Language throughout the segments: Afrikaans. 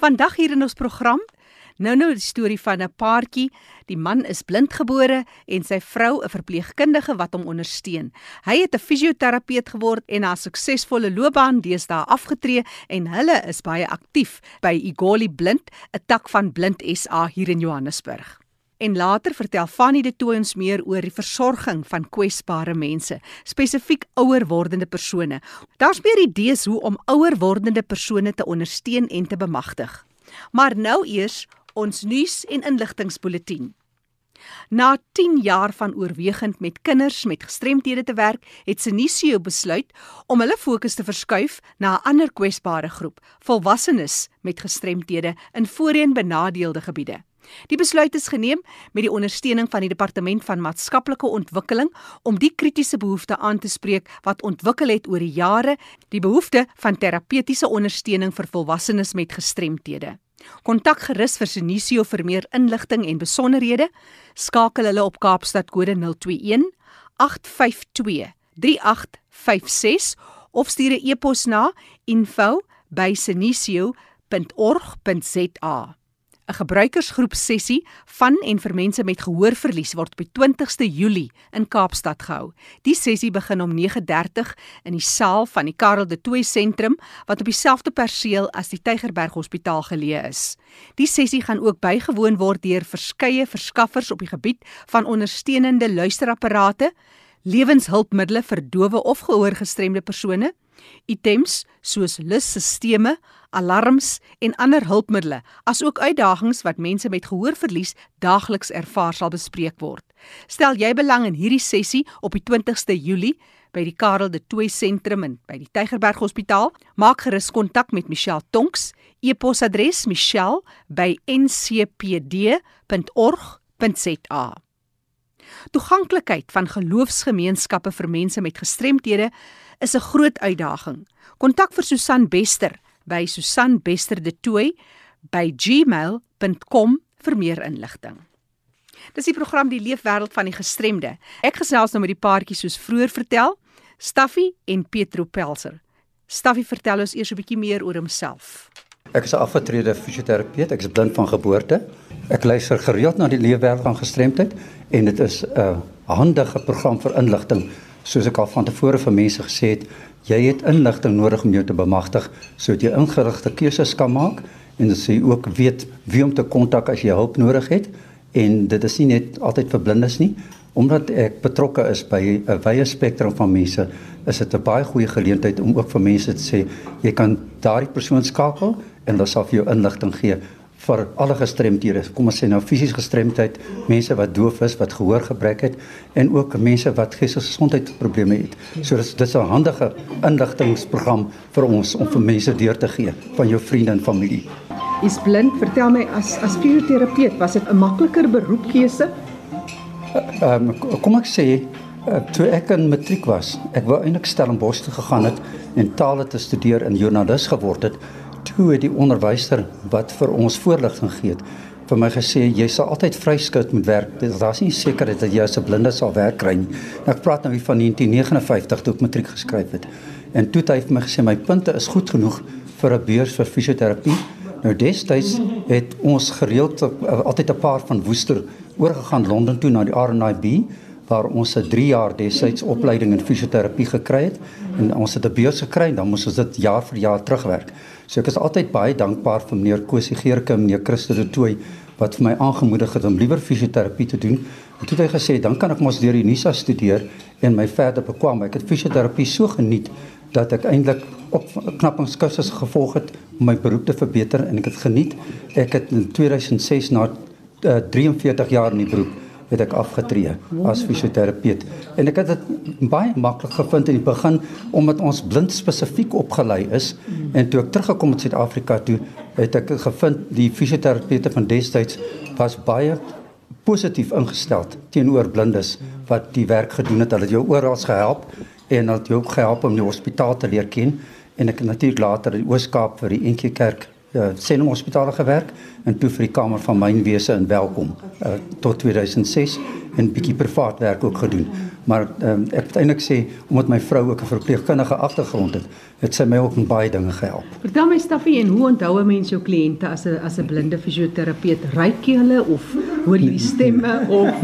Vandag hier in ons program Nou nou die storie van 'n paartjie. Die man is blindgebore en sy vrou 'n verpleegkundige wat hom ondersteun. Hy het 'n fisioterapeut geword en 'n suksesvolle loopbaan deesdae afgetree en hulle is baie aktief by Igoli Blind, 'n tak van Blind SA hier in Johannesburg. En later vertel Fanny de Tooy ons meer oor die versorging van kwesbare mense, spesifiek ouer wordende persone. Daar's meer idees hoe om ouer wordende persone te ondersteun en te bemagtig. Maar nou eers ons nuus en inligtingspulsatie. Na 10 jaar van oorwegend met kinders met gestremthede te werk, het Senisio besluit om hulle fokus te verskuif na 'n ander kwesbare groep, volwassenes met gestremthede in voorheen benadeelde gebiede. Die besluit is geneem met die ondersteuning van die Departement van Maatskaplike Ontwikkeling om die kritiese behoefte aan te spreek wat ontwikkel het oor die jare, die behoefte van terapeutiese ondersteuning vir volwassenes met gestremthede. Kontak gerus vir Senisio vir meer inligting en besonderhede. Skakel hulle op Kaapstad kode 021 852 3856 of stuur 'n e-pos na info@senisio.org.za. 'n Gebruikersgroep sessie van en vir mense met gehoorverlies word op die 20ste Julie in Kaapstad gehou. Die sessie begin om 9:30 in die saal van die Karel de Tooy sentrum wat op dieselfde perseel as die Tygerberg Hospitaal geleë is. Die sessie gaan ook bygewoon word deur verskeie verskaffers op die gebied van ondersteunende luisterapparate, lewenshulpmiddels vir dowe of gehoorgestremde persone, items soos lusstelsels alarms en ander hulpmiddels, asook uitdagings wat mense met gehoorverlies daagliks ervaar sal bespreek word. Stel jy belang in hierdie sessie op die 20ste Julie by die Karel de Tooy sentrum in by die Tygerberg Hospitaal, maak gerus kontak met Michelle Tonks, e-posadres michelle@ncpd.org.za. Toeganklikheid van geloofsgemeenskappe vir mense met gestremthede is 'n groot uitdaging. Kontak vir Susan Bester by Susan Bester de Tooy by gmail.com vir meer inligting. Dis die program die leefwêreld van die gestremde. Ek gesels nou met die paartjie soos vroeër vertel, Staffie en Petro Pelser. Staffie vertel ons eers 'n bietjie meer oor homself. Ek is 'n afgetrede fisioterapeut. Ek is blind van geboorte. Ek luister gereeld na die leefwêreld van gestremdheid en dit is 'n handige program vir inligting. Soos ek al van tevore vir mense gesê het, jy het inligting nodig om jou te bemagtig sodat jy ingerigte keuses kan maak en dat jy ook weet wie om te kontak as jy hulp nodig het. En dit is nie net altyd vir blindes nie. Omdat ek betrokke is by 'n wye spektrum van mense is dit 'n baie goeie geleentheid om ook vir mense te sê jy kan daardie persoon skakel en hulle sal vir jou inligting gee vir alle gestremdhede. Kom ons sê nou fisies gestremdheid, mense wat doof is, wat gehoorgebrek het en ook mense wat geestesgesondheidsprobleme het. So dis dis 'n handige inligtingprogram vir ons om vir mense deur te gee van jou vriende en familie. Is blind, vertel my as as fizioterapeut, was dit 'n makliker beroepkeuse? Ehm um, kom ek sê uh, toe ek in matriek was, ek wou eintlik Stellenbosch toe gegaan het en tale te studeer en joernalis geword het toe het die onderwyser wat vir ons voorligting gee het vir my gesê jy sal altyd vryskut moet werk. Daar's nie sekerheid dat jy as 'n blinde sal werk kry nie. Nou ek praat nou hier van 1959 toe ek matriek geskryf het. En toe het hy vir my gesê my punte is goed genoeg vir 'n beurs vir fisioterapie. Nou destyds het ons gereeld uh, altyd 'n paar van Woester oorgegaan Londen toe na die RNIB waar ons 'n 3 jaar desyds opleiding in fisioterapie gekry het en ons het 'n beurs gekry en dan moes ons dit jaar vir jaar terugwerk. So ek is altyd baie dankbaar vir meneer Kosie Geerke en meneer Christo de Tooy wat vir my aangemoedig het om liewer fisioterapie te doen. En toe het hy gesê dan kan ek mos deur die NISA studeer en my verder bekwam. Ek het fisioterapie so geniet dat ek eintlik op knappingskursusse gevolg het om my beroep te verbeter en ek het geniet. Ek het in 2006 na uh, eh, 43 jaar in die beroep het ek afgetree as fisioterapeut. En ek het dit baie maklik gevind in die begin omdat ons blind spesifiek opgelei is en toe ek teruggekom het Suid-Afrika toe het ek gevind die fisioterapeute van destyds was baie positief ingestel teenoor blindes wat die werk gedoen het. Hulle het jou oral gehelp en hulle het jou ook gehelp om die hospitaal te leer ken en ek het natuurlik later in Oos-Kaap vir die Enkie Kerk ja, Senem Hospitaal gewerk en toe vir die Kamer van Mynwese in Welkom uh, tot 2006 en bietjie privaat werk ook gedoen. Maar um, ek moet eintlik sê omdat my vrou ook 'n verpleegkundige agtergrond het, het sy my ook in baie dinge gehelp. Vertel my Staffie en hoe onthou 'n mens jou kliënte as 'n as 'n blinde fisioterapeut? Ryk jy hulle of hoor jy stemme of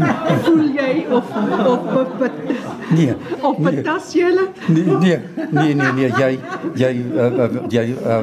voel jy of of of, of Nee. of nee. jy hulle? Nee, nee, nee, nee, nee, jy jy uh, uh, jy uh,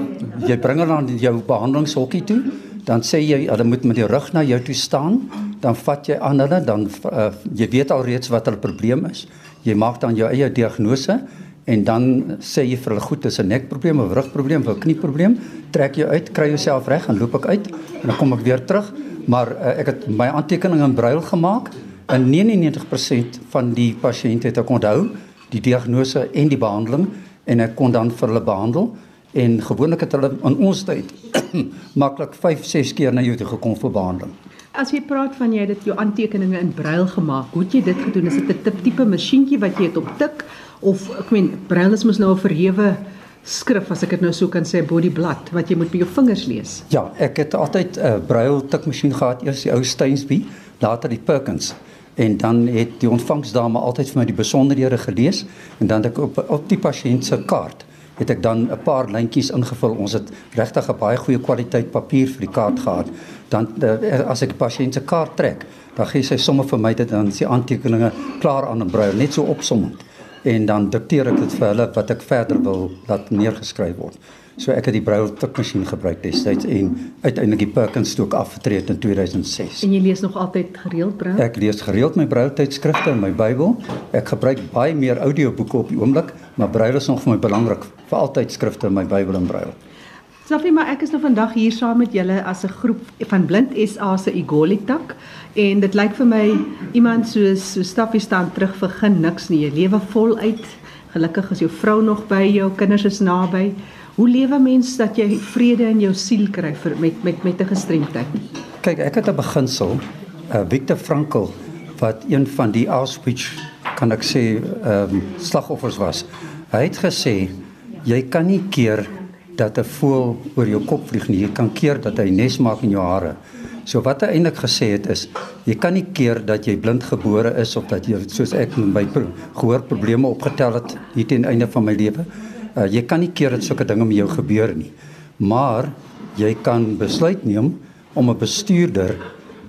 jy bring hulle aan jou behandelingshokkie toe, dan sê jy hulle moet met die rug na jou toe staan, dan vat jy aan hulle, dan uh, jy weet alreeds wat hulle probleem is. Jy maak dan jou eie diagnose en dan sê jy vir hulle goed, dis 'n nekprobleem of rugprobleem of 'n knieprobleem, trek jy uit, kry jouself reg en loop ek uit en dan kom ek weer terug, maar uh, ek het my aantekeninge in brail gemaak. En 99% van die pasiënte het ek onthou die diagnose en die behandeling en ek kon dan vir hulle behandel en gewoonlik het hulle in ons tyd maklik 5, 6 keer na jou toe gekom vir behandeling. As jy praat van jy het dit jou aantekeninge in brail gemaak, hoe het jy dit gedoen? Is dit 'n tip tipe masjienkie wat jy het op tik of ek meen brail is mos nou 'n verhewe skrif as ek dit nou so kan sê bodyblad wat jy moet met jou vingers lees. Ja, ek het altyd 'n uh, brail tikmasjien gehad, eers die ou Steinsby, later die Perkins en dan het die ontvangsdame altyd vir my die besonderhede gelees en dan het ek op op die pasiënt se kaart het ek dan 'n paar lyntjies ingevul. Ons het regtig 'n baie goeie kwaliteit papier vir die kaart gehad. Dan uh, as ek die pasiënt se kaart trek, dan gee sy sommer vir my dit dan is die aantekeninge klaar aan 'n brail, net so opsommend. En dan dikteer ek dit vir hulle wat ek verder wil laat neergeskryf word. So ek het die braille tikmasjien gebruik destyds en uiteindelik die Perkins ook afgetree in 2006. En jy lees nog altyd gereeld braille? Ek lees gereeld my braille tydskrifte en my Bybel. Ek gebruik baie meer audioboeke op die oomblik, maar braille is nog vir my belangrik, veral tydskrifte, my Bybel en braille. Snapie, maar ek is nou vandag hier saam met julle as 'n groep van Blind SA se Igoli tak en dit lyk vir my iemand soos so Staffie staan terug vir geen niks nie. Jy lewe voluit. Gelukkig is jou vrou nog by jou, kinders is naby. Hoe lewe mens dat jy vrede in jou siel kry vir met met met 'n gestremdheid? Kyk, ek het 'n beginsel, uh, Viktor Frankl wat een van die Auschwitz kan ek sê ehm um, slagoffers was. Hy het gesê jy kan nie keer dat 'n voël oor jou kop vlieg nie, jy kan keer dat hy nes maak in jou hare. So wat hy eintlik gesê het is jy kan nie keer dat jy blind gebore is of dat jy soos ek met my gehoorprobleme opgetel het hier teen einde van my lewe Uh, jy kan nie keer dat sulke dinge met jou gebeur nie. Maar jy kan besluit neem om 'n bestuurder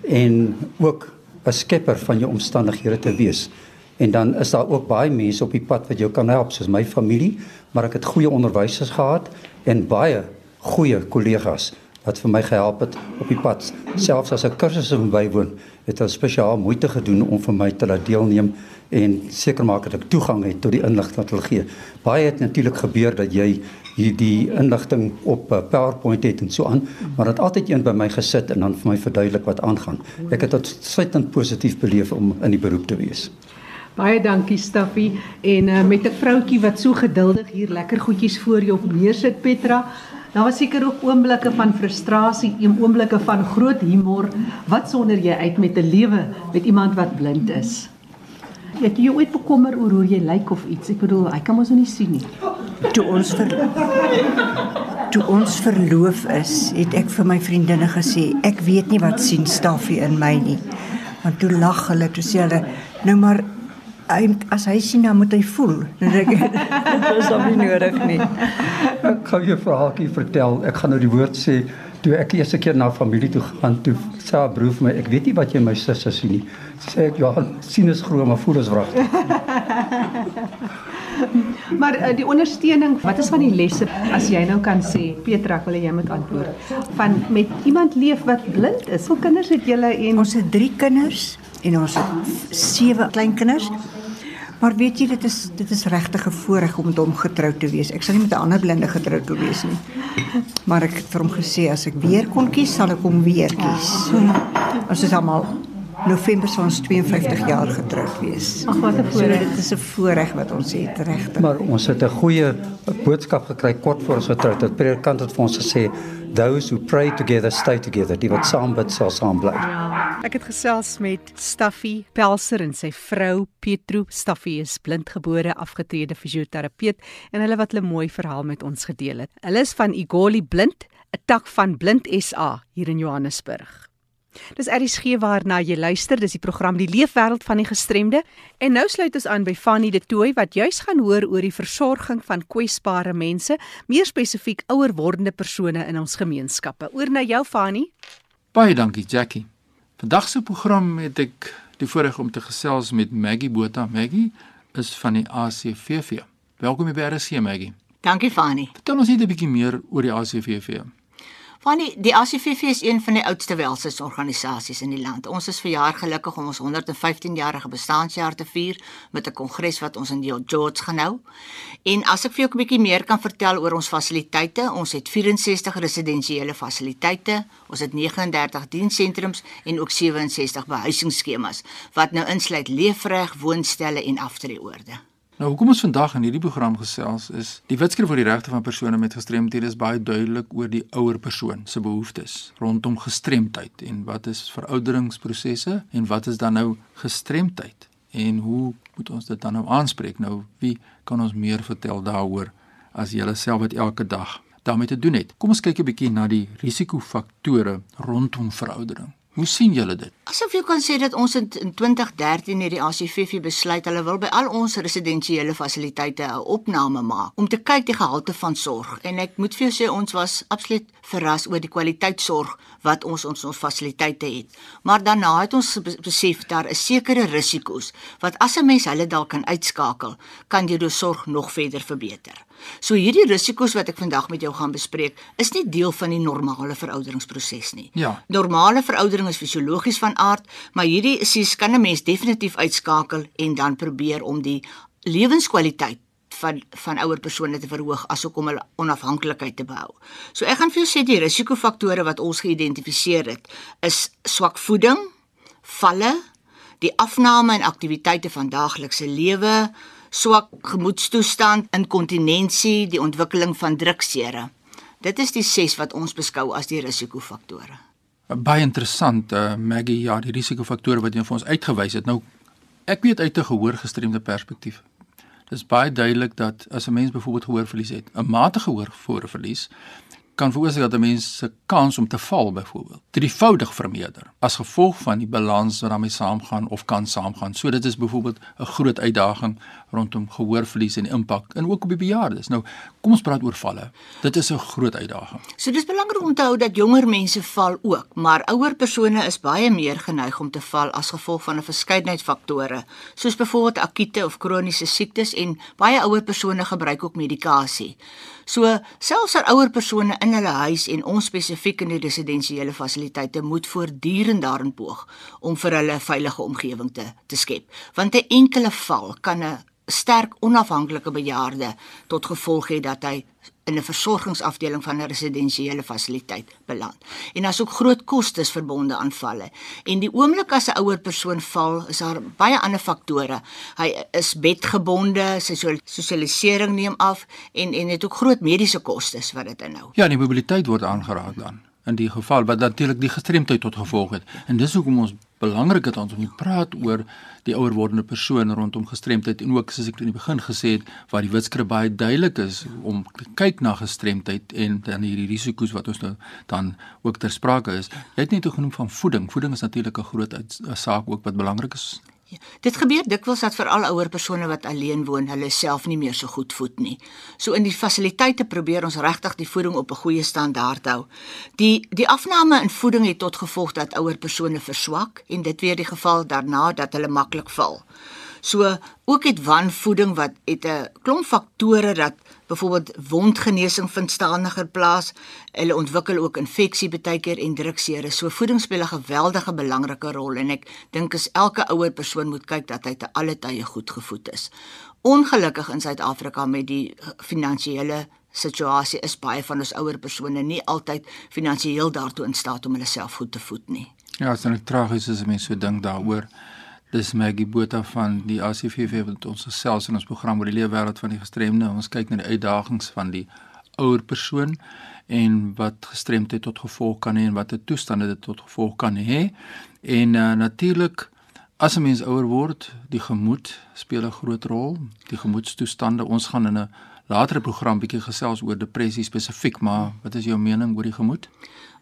en ook 'n skepper van jou omstandighede te wees. En dan is daar ook baie mense op die pad wat jou kan help, soos my familie, maar ek het goeie onderwysers gehad en baie goeie kollegas wat vir my gehelp het op die pad. Selfs as ek kursusse moet bywoon, het hulle spesiaal moeite gedoen om vir my te laat deelneem en seker maak dat ek toegang het tot die inligting wat hulle gee. Baie het natuurlik gebeur dat jy hierdie inligting op uh, PowerPoint het en so aan, maar dit altyd een by my gesit en dan vir my verduidelik wat aangaan. Ek het dit uitsluitend positief beleef om in die beroep te wees. Baie dankie Staffie en uh, met 'n vroutjie wat so geduldig hier lekker goedjies voor jou neersit Petra. Daar was seker ook oomblikke van frustrasie, oomblikke van groot humor. Wat sonder jy uit met 'n lewe met iemand wat blind is? Het jy ooit bekommer oor hoe jy lyk of iets? Ek bedoel, hy kan mos nou nie sien nie. Toe ons ver Toe ons verloof is, het ek vir my vriendinne gesê, ek weet nie wat sien Staffie in my nie. Want toe lag hulle, toe sê hulle, nou maar hy as hy sien dan moet hy voel. Ek dit is dan nie nodig nie. Ek gaan jou verhaaltjie vertel. Ek gaan nou die woord sê toe ek eers 'n keer na familie toe gaan toe sê haar broer vir my ek weet nie wat jy my sussie sien nie. Sê ek ja, sien is glo maar voel is wrag. maar uh, die ondersteuning, wat is van die lesse as jy nou kan sê, Petra, wil jy moet antwoord van met iemand leef wat blind is. Hoeveel kinders het julle en ons het 3 kinders en ons het 7 kleinkinders. Maar weet jy dit is dit is regtig 'n voorreg om met hom getroud te wees. Ek sal nie met 'n ander blinde getroud wil wees nie. Maar ek het vir hom gesê as ek weer kon kies, sal ek hom weer kies. Ons is almal November sal ons 52 jaar getroud wees. Ag wat 'n voorreg. So, dit is 'n voorreg wat ons het regtig. Maar ons het 'n goeie boodskap gekry kort voor ons getroud het. Predikant het vir ons gesê those who pray together stay together. Die wat saam bid sal saam bly. Ja, ek het gesels met Staffie Pelser en sy vrou Petro. Staffie is blindgebore, afgetrede fisioterapeut en hulle wat 'n mooi verhaal met ons gedeel het. Hulle is van Igoli Blind, 'n tak van Blind SA hier in Johannesburg. Dis ERG waarna jy luister. Dis die program Die Leefwêreld van die Gestremde. En nou sluit ons aan by Fanny De Tooy wat juis gaan hoor oor die versorging van kwesbare mense, meer spesifiek ouer wordende persone in ons gemeenskappe. Oor na jou Fanny. Baie dankie Jackie. Vandag se program het ek die voorreg om te gesels met Maggie Botha. Maggie is van die ACVV. Welkom by RC Maggie. Dankie Fanny. Vertel ons net 'n bietjie meer oor die ACVV. Fanny, die ACVV is een van die oudste welstandsorganisasies in die land. Ons is verjaar gelukkig om ons 115-jarige bestaanjaar te vier met 'n kongres wat ons in George gaan hou. En as ek vir jou 'n bietjie meer kan vertel oor ons fasiliteite, ons het 64 residensiële fasiliteite, ons het 39 dienssentrums en ook 67 behuisingsskemas wat nou insluit leefreg, woonstelle en aftreeoorde. Nou hoekom ons vandag in hierdie program gesels is die wetskrif oor die regte van persone met gestremthede is baie duidelik oor die ouer persoon se behoeftes rondom gestremdheid en wat is verouderingsprosesse en wat is dan nou gestremdheid en hoe moet ons dit dan nou aanspreek? Nou wie kan ons meer vertel daaroor as jy self wat elke dag daarmee te doen het? Kom ons kyk 'n bietjie na die risikofaktore rondom veroudering Hoe sien julle dit? Asof jy kan sê dat ons in 2013 hierdie ACVV besluit hulle wil by al ons residensiële fasiliteite 'n opname maak om te kyk die gehalte van sorg en ek moet vir jou sê ons was absoluut verras oor die kwaliteit sorg wat ons ons ons fasiliteite het. Maar daarna het ons besef daar is sekere risiko's wat as 'n mens hulle dalk kan uitskakel, kan jy die sorg nog verder verbeter. So hierdie risiko's wat ek vandag met jou gaan bespreek, is nie deel van die normale verouderingsproses nie. Ja. Normale veroudering is fisiologies van aard, maar hierdie sies kan 'n mens definitief uitskakel en dan probeer om die lewenskwaliteit van van ouer persone te verhoog asook om hulle onafhanklikheid te behou. So ek gaan vir jou sê die risikofaktore wat ons geïdentifiseer het is swak voeding, valle, die afname in aktiwiteite van daaglikse lewe, swak gemoedstoestand, inkontinensie, die ontwikkeling van druksere. Dit is die 6 wat ons beskou as die risikofaktore. Baie interessant, uh, Maggie, ja, die risikofaktore wat jy vir ons uitgewys het. Nou ek weet uit 'n gehoorgestremde perspektief. Dit is baie duidelik dat as 'n mens byvoorbeeld gehoorverlies het, 'n matige gehoorverlies, kan veroorsaak dat 'n mens se kans om te val byvoorbeeld drievoudig vermeerder as gevolg van die balans wat daarmee saamgaan of kan saamgaan. So dit is byvoorbeeld 'n groot uitdaging rondom gehoorverlies en impak en ook op die bejaardes. Nou, kom ons praat oor valle. Dit is 'n groot uitdaging. So dis belangrik om te hou dat jonger mense val ook, maar ouer persone is baie meer geneig om te val as gevolg van 'n verskeidenheid faktore, soos byvoorbeeld akute of kroniese siektes en baie ouer persone gebruik ook medikasie. So selfs al ouer persone in hulle huis en ons spesifiek in die residensiële fasiliteite moet voortdurend daarin poog om vir hulle 'n veilige omgewing te te skep. Want 'n enkele val kan 'n sterk onafhanklike bejaarde tot gevolg hê dat hy in 'n versorgingsafdeling van 'n residensiële fasiliteit beland. En daar's ook groot kostes verbonde aan valle. En die oomblik as 'n ouer persoon val, is daar baie ander faktore. Hy is bedgebonde, sy sosialisering neem af en en het ook groot mediese kostes wat dit inhou. Ja, die mobiliteit word aangeraak dan in die geval wat natuurlik die gestremdheid tot gevolg het. En dis hoekom ons belangrik het ons te praat oor die ouer wordende persoon rondom gestremdheid en ook soos ek in die begin gesê het waar die wetskrif baie duidelik is om te kyk na gestremdheid en dan hierdie risiko's wat ons nou dan ook ter sprake is. Jy het net genoem van voeding. Voeding is natuurlik 'n groot saak ook wat belangrik is Ja, dit gebeur dikwels dat veral ouer persone wat alleen woon, hulle self nie meer so goed voed nie. So in die fasiliteite probeer ons regtig die voeding op 'n goeie standaard hou. Die die afname in voeding het tot gevolg dat ouer persone verswak en dit weer die geval daarna dat hulle maklik val. So ook het wanvoeding wat het 'n klomp faktore dat byvoorbeeld wondgenesing vind stadiger plaas. Hulle ontwikkel ook infeksie baie keer en druksere. So voeding speel 'n geweldige belangrike rol en ek dink as elke ouer persoon moet kyk dat hy te alle tye goed gevoed is. Ongelukkig in Suid-Afrika met die finansiële situasie is baie van ons ouer persone nie altyd finansiëel daartoe in staat om hulle self goed te voed nie. Ja, dit is net tragies as mense so dink daaroor. Dis Maggie Botha van die ACVV wat ons gesels in ons program oor die lewe wêreld van die gestremde. Ons kyk na die uitdagings van die ouer persoon en wat gestremdheid tot gevolg kan hê en watter toestande dit tot gevolg kan hê. En uh, natuurlik as 'n mens ouer word, die gemoed speel 'n groot rol. Die gemoedstoestande. Ons gaan in 'n latere program bietjie gesels oor depressie spesifiek, maar wat is jou mening oor die gemoed?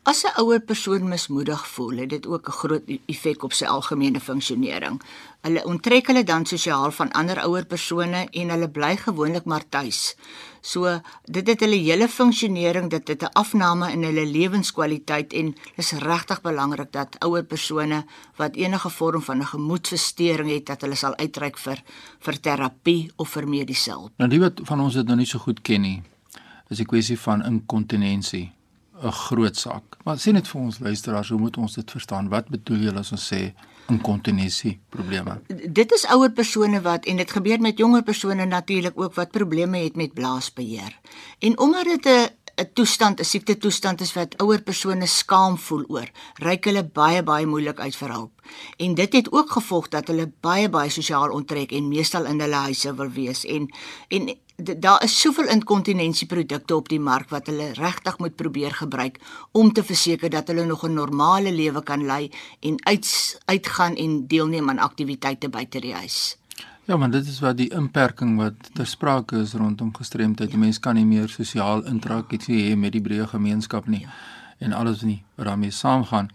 As 'n ouer persoon mismoedig voel, het dit ook 'n groot e- effek op sy algemene funksionering. Hulle onttrek hulle dan sosiaal van ander ouer persone en hulle bly gewoonlik maar tuis. So dit het hulle hele funksionering, dit het 'n afname in hulle lewenskwaliteit en dis regtig belangrik dat ouer persone wat enige vorm van 'n gemoedversteuring het, dat hulle sal uitreik vir vir terapie of vir mediese hulp. Nou die wat van ons dit nou nie so goed ken nie, is 'n kwessie van inkontinensie, 'n groot saak. Maar sê net vir ons luisteraars, hoe moet ons dit verstaan? Wat bedoel jy as ons sê inkontinensie probleme? Dit is ouer persone wat en dit gebeur met jonger persone natuurlik ook wat probleme het met blaasbeheer. En omdat dit 'n 'n toestand, 'n siekte toestand is wat ouer persone skaam voel oor, reik hulle baie baie moeilik uit vir hulp. En dit het ook gevolg dat hulle baie baie sosiaal onttrek en meestal in hulle huise wil wees en en daar is soveel inkontinensieprodukte op die mark wat hulle regtig moet probeer gebruik om te verseker dat hulle nog 'n normale lewe kan lei en uit uitgaan en deelneem aan aktiwiteite buite die huis. Ja, maar dit is wat die inperking wat ter sprake is rondom gestremdheid. Ja. Mense kan nie meer sosiaal interaksie hê met die breë gemeenskap nie ja. en alles nie wat daarmee saamgaan.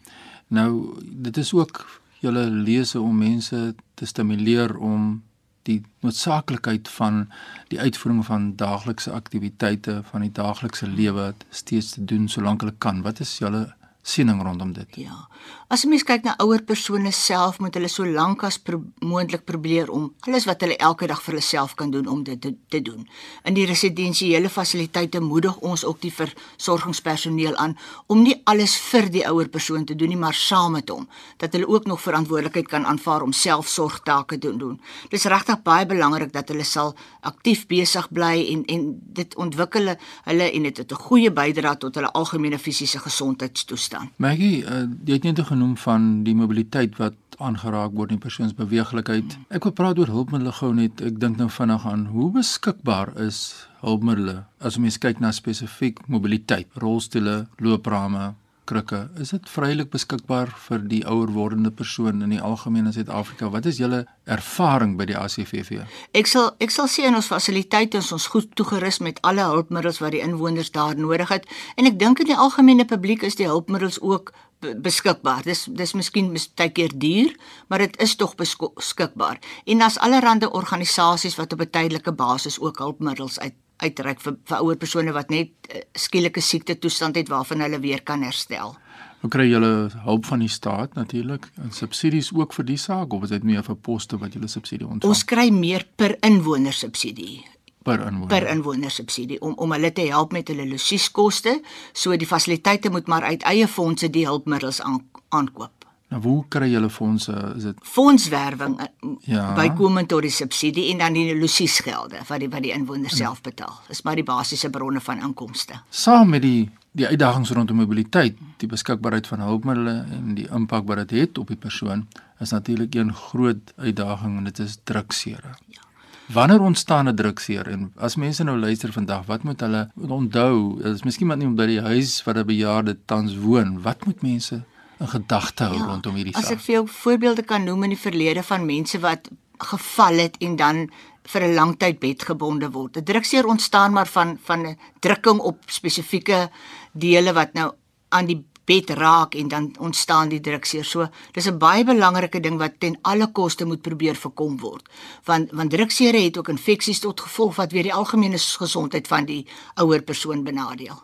Nou, dit is ook julle lese om mense te stimuleer om die noodsaaklikheid van die uitvoering van daaglikse aktiwiteite van die daaglikse lewe steeds te doen solank hulle kan. Wat is julle siening rondom dit? Ja. As 'n mens kyk na ouer persone self, moet hulle so lank as pro moontlik probeer om alles wat hulle elke dag vir hulle self kan doen om dit te, te doen. In die residensiële fasiliteite moedig ons ook die versorgingspersoneel aan om nie alles vir die ouer persoon te doen nie, maar saam met hom, dat hulle ook nog verantwoordelikheid kan aanvaar om selfsorgtake te doen. Dit is regtig baie belangrik dat hulle sal aktief besig bly en en dit ontwikkel hulle en dit het 'n goeie bydrae tot hulle algemene fisiese gesondheidstoestand. Maggie, uh, jy het net genoem van die mobiliteit wat aangeraak word in persoonsbeweeglikheid. Ek wil praat oor hulpmiddels gou net. Ek dink nou vinnig aan hoe beskikbaar is hulpmiddels as ons kyk na spesifiek mobiliteit, rolstoele, looprame, krikke. Is dit vrylik beskikbaar vir die ouer wordende persoon in die algemeen in Suid-Afrika? Wat is julle ervaring by die ACVV? Ek sal ek sal sê in ons fasiliteite is ons goed toegerus met alle hulpmiddels wat die inwoners daar nodig het en ek dink in die algemene publiek is die hulpmiddels ook beskikbaar. Dis dis miskien baie keer duur, maar dit is tog beskikbaar. En as allerlei organisasies wat op 'n tydelike basis ook hulpmiddels uit uitreik vir, vir ouer persone wat net uh, skielike siekte toestand het waarvan hulle weer kan herstel. Hoe kry julle hulp van die staat natuurlik en subsidies ook vir die saak of is dit meer vir poste wat julle subsidie ontvang? Ons kry meer per inwoner subsidie per inwoner per inwoner subsidie om om hulle te help met hulle logisiekoste so die fasiliteite moet maar uit eie fondse die hulpmiddels aan, aankoop. Nou hoe kry julle fondse? Is dit fondswerwing eh, ja. bykomend tot die subsidie en dan die losiesgelde wat die wat die inwoners ja. self betaal. Dis maar die basiese bronne van inkomste. Saam met die die uitdagings rondom mobiliteit, die beskikbaarheid van hulpmiddels en die impak wat dit het op die persoon is natuurlik een groot uitdaging en dit is druksere. Ja. Wanneer ontstaan 'n drukseer en as mense nou luister vandag, wat moet hulle onthou? Is miskien maar nie om by die huis waar 'n bejaarde tans woon. Wat moet mense 'n gedagte hou ja, rondom hierdie saak. As ek vir jou voorbeelde kan noem in die verlede van mense wat geval het en dan vir 'n lang tyd bedgebonde word. 'n Drukseer ontstaan maar van van 'n drukking op spesifieke dele wat nou aan die bed raak en dan ontstaan die drukseer. So, dis 'n baie belangrike ding wat ten alle koste moet probeer voorkom word. Want want drukseere het ook infeksies tot gevolg wat weer die algemene gesondheid van die ouer persoon benadeel.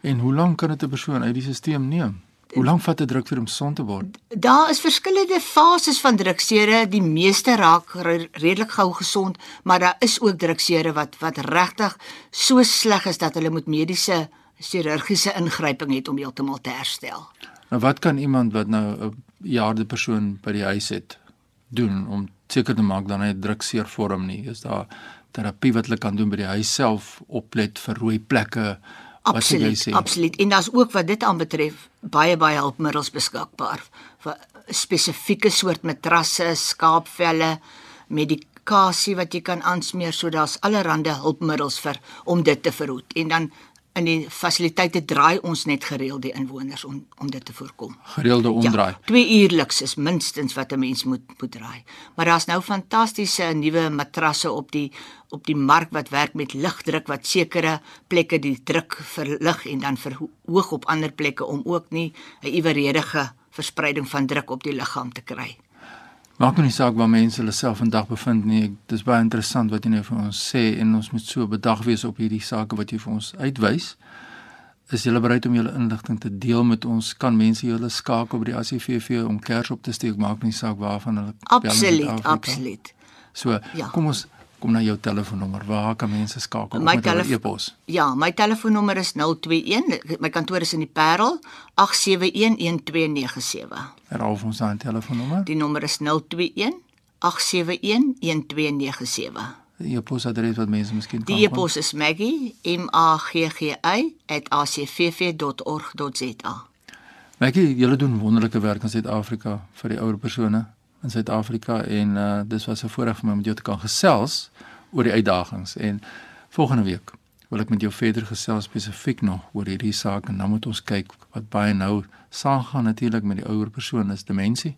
En hoe lank kan dit 'n persoon uit die stelsel neem? Hoe lank vat 'n drukseer om son te word? Daar is verskillende fases van drukseere. Die meeste raak redelik gou gesond, maar daar is ook drukseere wat wat regtig so sleg is dat hulle moet mediese chirurgiese ingryping het om heeltemal te herstel. Nou wat kan iemand wat nou 'n jaarde persoon by die huis het doen om seker te maak dat hy drukseer vorm nie? Is daar terapie wat hulle kan doen by die huis self oplet vir rooi plekke? Absoluut, absoluut. En daar's ook wat dit aanbetref baie baie hulpmiddels beskikbaar vir spesifieke soort matrasse, skaapvelle, medikasie wat jy kan aansmeer, so daar's allerlei hulpmiddels vir om dit te verhoed. En dan in die fasiliteite draai ons net gereeld die inwoners om om dit te voorkom. Gereelde omdraai. Ja, 2 uurliks is minstens wat 'n mens moet moet draai. Maar daar's nou fantastiese nuwe matrasse op die op die mark wat werk met ligdruk wat sekere plekke die druk verlig en dan verhoog op ander plekke om ook nie 'n iwerredige verspreiding van druk op die liggaam te kry. Maak nou nie saak waar mense hulle self vandag bevind nie. Dis baie interessant wat jy nou vir ons sê en ons moet so bedag wees op hierdie sake wat jy vir ons uitwys. Is jy bereid om julle inligting te deel met ons? Kan mense julle skakel by die ACVV om kers op te steek? Maak nie saak waarvan hulle Absoluut, absoluut. So, ja. kom ons kom na jou telefoonnommer. Waar kan mense skakel my met hulle e-pos? Ja, my telefoonnommer is 021. My kantoor is in die Parel 8711297. Herhaal ons daai telefoonnommer. Die nommer is 021 8711297. Die e-posadres wat mense miskien kan Die e-pos is Maggie M A G G Y @acvv.org.za. Maggie, julle doen wonderlike werk in Suid-Afrika vir die ouer persone in Suid-Afrika en uh dis was 'n voorreg vir my om met jou te kan gesels oor die uitdagings. En volgende week wil ek met jou verder gesels spesifiek nog oor hierdie saak en dan moet ons kyk wat baie nou saamgaan natuurlik met die ouer persoon is demensie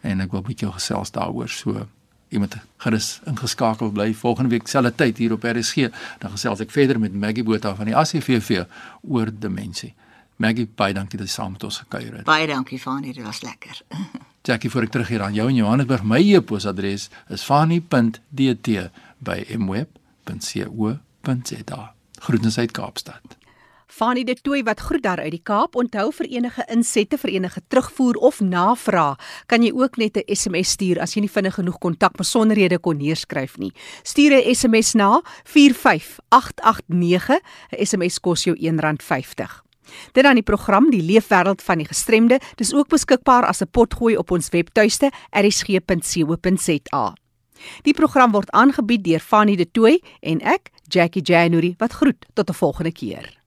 en ek wil met jou gesels daaroor. So iemand gerus ingeskakel bly. Volgende week selfde tyd hier op RSG dan gesels ek verder met Maggie Botha van die ACVV oor demensie Maggie baie dankie dat jy saam met ons gekuier het. Baie dankie Fanie dit was lekker Jackie voor ek teruggaan aan jou in Johannesburg. My e-posadres is fani.dt@mweb.co.za. Groetens uit Kaapstad. Fanie de Tooi wat groet daar uit die Kaap. Onthou vir enige insette, vir enige terugvoer of navraag, kan jy ook net 'n SMS stuur as jy nie vinnig genoeg kontak besonderhede kon neerskryf nie. Stuur 'n SMS na 45889. 'n SMS kos jou R1.50. Dit dan die program Die Leefwêreld van die Gestremde, dis ook beskikbaar as 'n potgooi op ons webtuiste erisg.co.za. Die program word aangebied deur Fanny De Tooy en ek, Jackie January, wat groet tot 'n volgende keer.